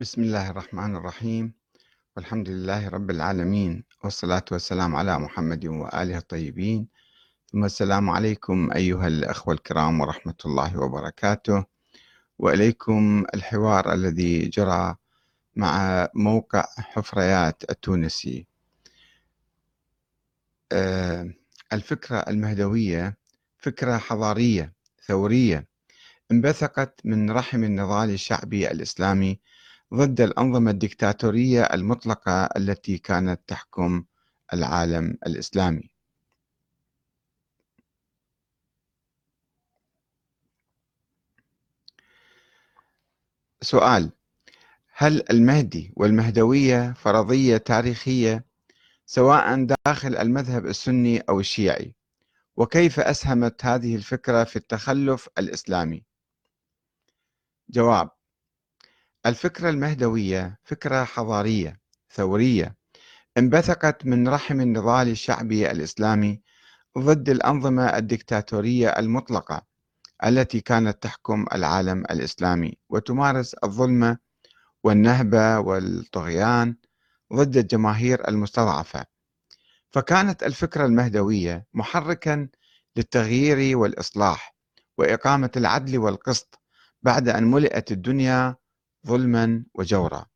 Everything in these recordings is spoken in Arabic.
بسم الله الرحمن الرحيم. والحمد لله رب العالمين والصلاة والسلام على محمد وآله الطيبين. ثم السلام عليكم أيها الأخوة الكرام ورحمة الله وبركاته. وإليكم الحوار الذي جرى مع موقع حفريات التونسي. آه، الفكرة المهدوية فكرة حضارية ثورية انبثقت من رحم النضال الشعبي الإسلامي ضد الأنظمة الدكتاتورية المطلقة التي كانت تحكم العالم الإسلامي. سؤال هل المهدي والمهدوية فرضية تاريخية سواء داخل المذهب السني أو الشيعي؟ وكيف أسهمت هذه الفكرة في التخلف الإسلامي؟ جواب الفكرة المهدوية فكرة حضارية ثورية انبثقت من رحم النضال الشعبي الإسلامي ضد الأنظمة الدكتاتورية المطلقة التي كانت تحكم العالم الإسلامي وتمارس الظلم والنهبة والطغيان ضد الجماهير المستضعفة. فكانت الفكرة المهدوية محركا للتغيير والإصلاح وإقامة العدل والقسط بعد أن ملئت الدنيا ظلما وجورا.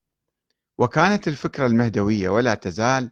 وكانت الفكرة المهدوية ولا تزال